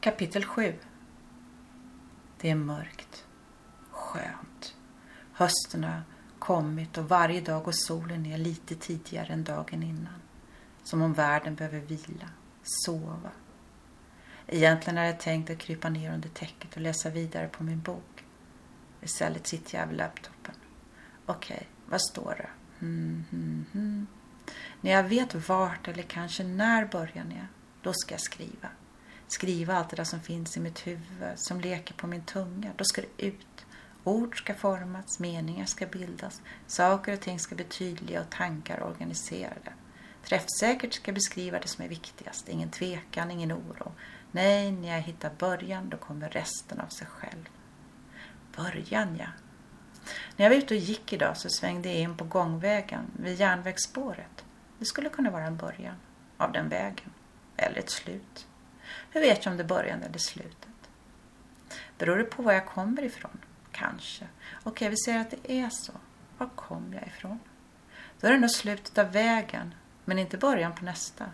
Kapitel 7 Det är mörkt. Skönt. Hösten har kommit och varje dag går solen ner lite tidigare än dagen innan. Som om världen behöver vila, sova. Egentligen hade jag tänkt att krypa ner under täcket och läsa vidare på min bok. Istället sitter jag vid laptopen. Okej, okay, vad står det? Mm, mm, mm. När jag vet vart eller kanske när början är, då ska jag skriva. Skriva allt det där som finns i mitt huvud, som leker på min tunga. Då ska det ut. Ord ska formas, meningar ska bildas, saker och ting ska bli tydliga och tankar organiserade. Träffsäkert ska jag beskriva det som är viktigast, ingen tvekan, ingen oro. Nej, när jag hittar början, då kommer resten av sig själv. Början, ja. När jag var ute och gick idag så svängde jag in på gångvägen vid järnvägsspåret. Det skulle kunna vara en början av den vägen, eller ett slut. Hur vet jag om det är början eller slutet? Beror det på var jag kommer ifrån? Kanske. Okej, vi säger att det är så. Var kom jag ifrån? Då är det nog slutet av vägen, men inte början på nästa.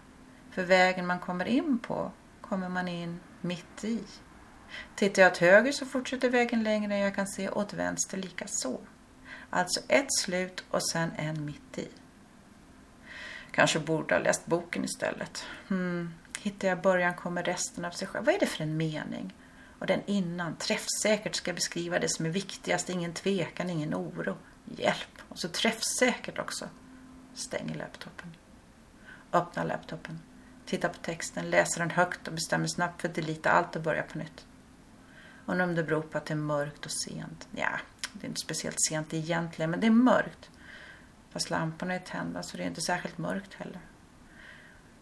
För vägen man kommer in på kommer man in mitt i. Tittar jag åt höger så fortsätter vägen längre än jag kan se åt vänster lika så. Alltså ett slut och sen en mitt i. Kanske borde ha läst boken istället. Hmm. Hittar jag början kommer resten av sig själv. Vad är det för en mening? Och den innan, träffsäkert ska beskriva det som är viktigast, ingen tvekan, ingen oro. Hjälp! Och så träffsäkert också. Stänger laptopen. Öppnar laptopen. Tittar på texten, läser den högt och bestämmer snabbt för att delita allt och börja på nytt. Undrar om det beror på att det är mörkt och sent. Ja, det är inte speciellt sent egentligen, men det är mörkt. Fast lamporna är tända så det är inte särskilt mörkt heller.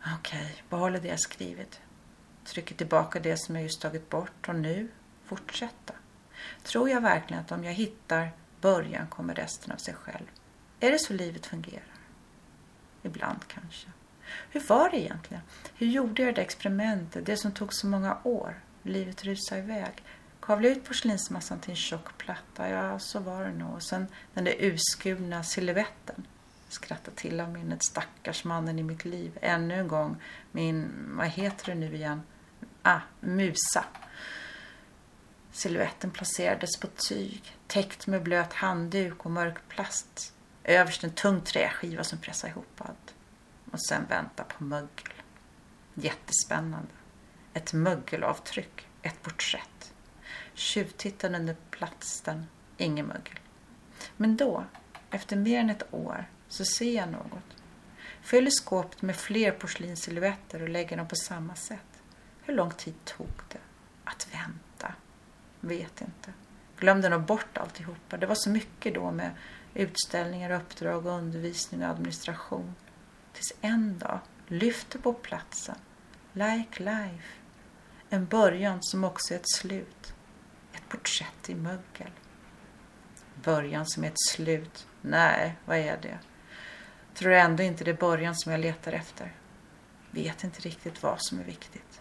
Okej, okay, behåller det jag skrivit. Trycker tillbaka det som jag just tagit bort och nu fortsätta. Tror jag verkligen att om jag hittar början kommer resten av sig själv? Är det så livet fungerar? Ibland kanske. Hur var det egentligen? Hur gjorde jag det experimentet, det som tog så många år? Livet rusade iväg. Kavla ut porslinsmassan till en tjock platta, ja så var det nog. Och sen den där urskurna siluetten skratta till av minnet. Stackars mannen i mitt liv. Ännu en gång min, vad heter det nu igen? Ah, musa. Siluetten placerades på tyg, täckt med blöt handduk och mörk plast. Överst en tung träskiva som pressar ihop allt. Och sen vänta på mögel. Jättespännande. Ett mögelavtryck, ett porträtt. Tjuvtittade under platsen, ingen mögel. Men då, efter mer än ett år, så ser jag något. Fyller skåpet med fler porslinssilhuetter och lägger dem på samma sätt. Hur lång tid tog det? Att vänta? Vet inte. Glömde nog bort alltihopa. Det var så mycket då med utställningar, uppdrag, undervisning och administration. Tills en dag lyfter på platsen. Like life. En början som också är ett slut. Ett porträtt i mögel. Början som är ett slut. Nej, vad är det? Tror ändå inte det är början som jag letar efter. Vet inte riktigt vad som är viktigt.